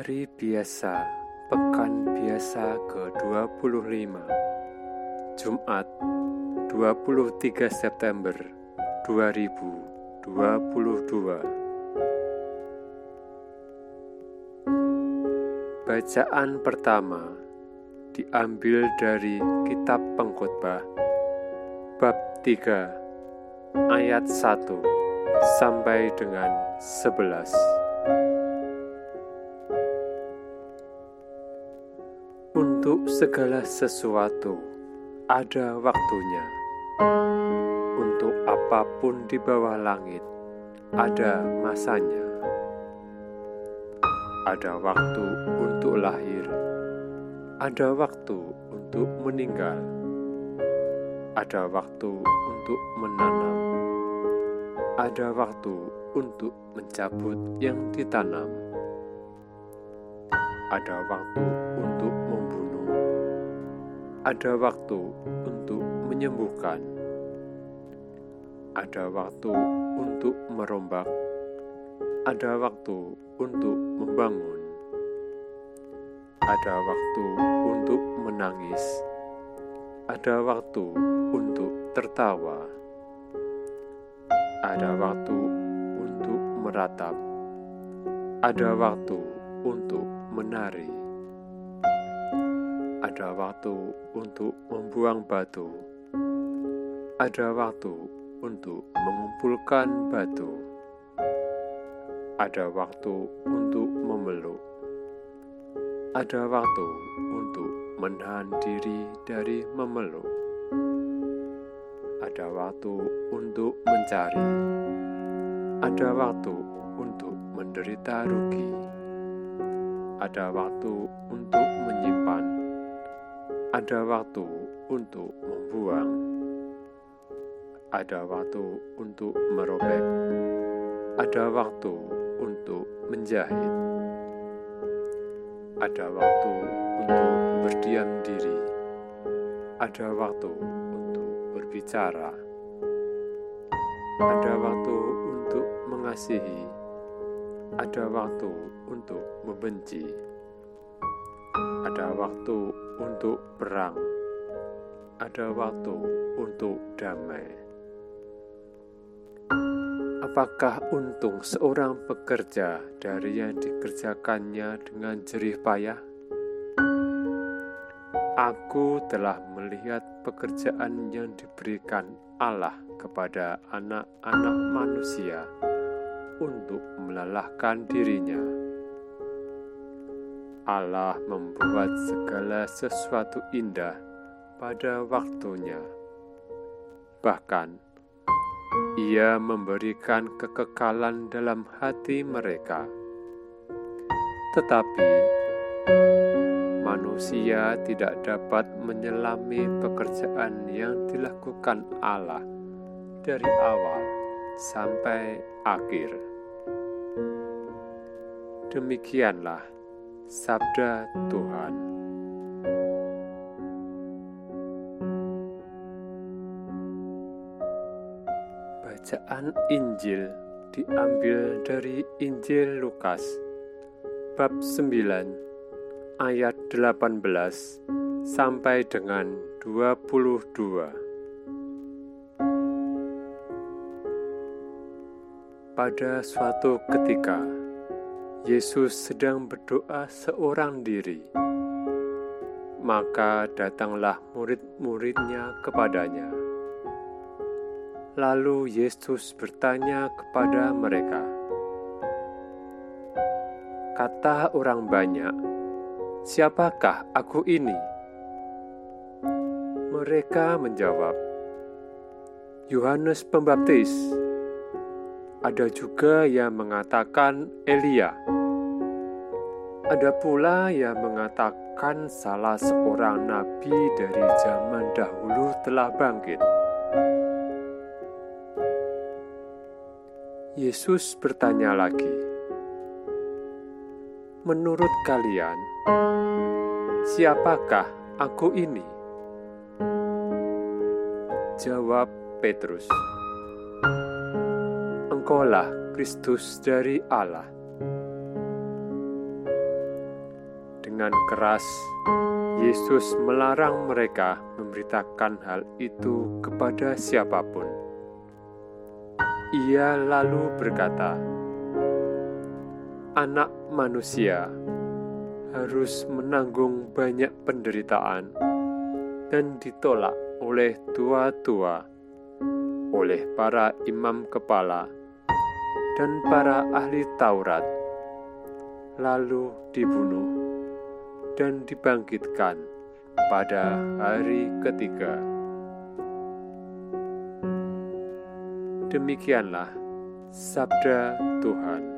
Hari biasa, pekan biasa ke-25 Jumat 23 September 2022 Bacaan pertama diambil dari Kitab Pengkhotbah bab 3 ayat 1 sampai dengan 11 Untuk segala sesuatu. Ada waktunya. Untuk apa pun di bawah langit ada masanya. Ada waktu untuk lahir, ada waktu untuk meninggal, ada waktu untuk menanam, ada waktu untuk mencabut yang ditanam, ada waktu untuk ada waktu untuk menyembuhkan, ada waktu untuk merombak, ada waktu untuk membangun, ada waktu untuk menangis, ada waktu untuk tertawa, ada waktu untuk meratap, ada waktu untuk menari ada waktu untuk membuang batu, ada waktu untuk mengumpulkan batu, ada waktu untuk memeluk, ada waktu untuk menahan diri dari memeluk, ada waktu untuk mencari, ada waktu untuk menderita rugi, ada waktu untuk menyimpan ada waktu untuk membuang, ada waktu untuk merobek, ada waktu untuk menjahit, ada waktu untuk berdiam diri, ada waktu untuk berbicara, ada waktu untuk mengasihi, ada waktu untuk membenci ada waktu untuk perang, ada waktu untuk damai. Apakah untung seorang pekerja dari yang dikerjakannya dengan jerih payah? Aku telah melihat pekerjaan yang diberikan Allah kepada anak-anak manusia untuk melelahkan dirinya Allah membuat segala sesuatu indah pada waktunya. Bahkan, Ia memberikan kekekalan dalam hati mereka. Tetapi, manusia tidak dapat menyelami pekerjaan yang dilakukan Allah dari awal sampai akhir. Demikianlah Sabda Tuhan. Bacaan Injil diambil dari Injil Lukas bab 9 ayat 18 sampai dengan 22. Pada suatu ketika, Yesus sedang berdoa seorang diri. Maka datanglah murid-muridnya kepadanya. Lalu Yesus bertanya kepada mereka, "Kata orang banyak, siapakah aku ini?" Mereka menjawab, "Yohanes Pembaptis." Ada juga yang mengatakan Elia. Ada pula yang mengatakan salah seorang nabi dari zaman dahulu telah bangkit. Yesus bertanya lagi, "Menurut kalian, siapakah aku ini?" Jawab Petrus engkaulah Kristus dari Allah. Dengan keras, Yesus melarang mereka memberitakan hal itu kepada siapa pun. Ia lalu berkata, "Anak manusia harus menanggung banyak penderitaan dan ditolak oleh tua-tua, oleh para imam kepala, dan para ahli Taurat, lalu dibunuh dan dibangkitkan pada hari ketiga. Demikianlah sabda Tuhan.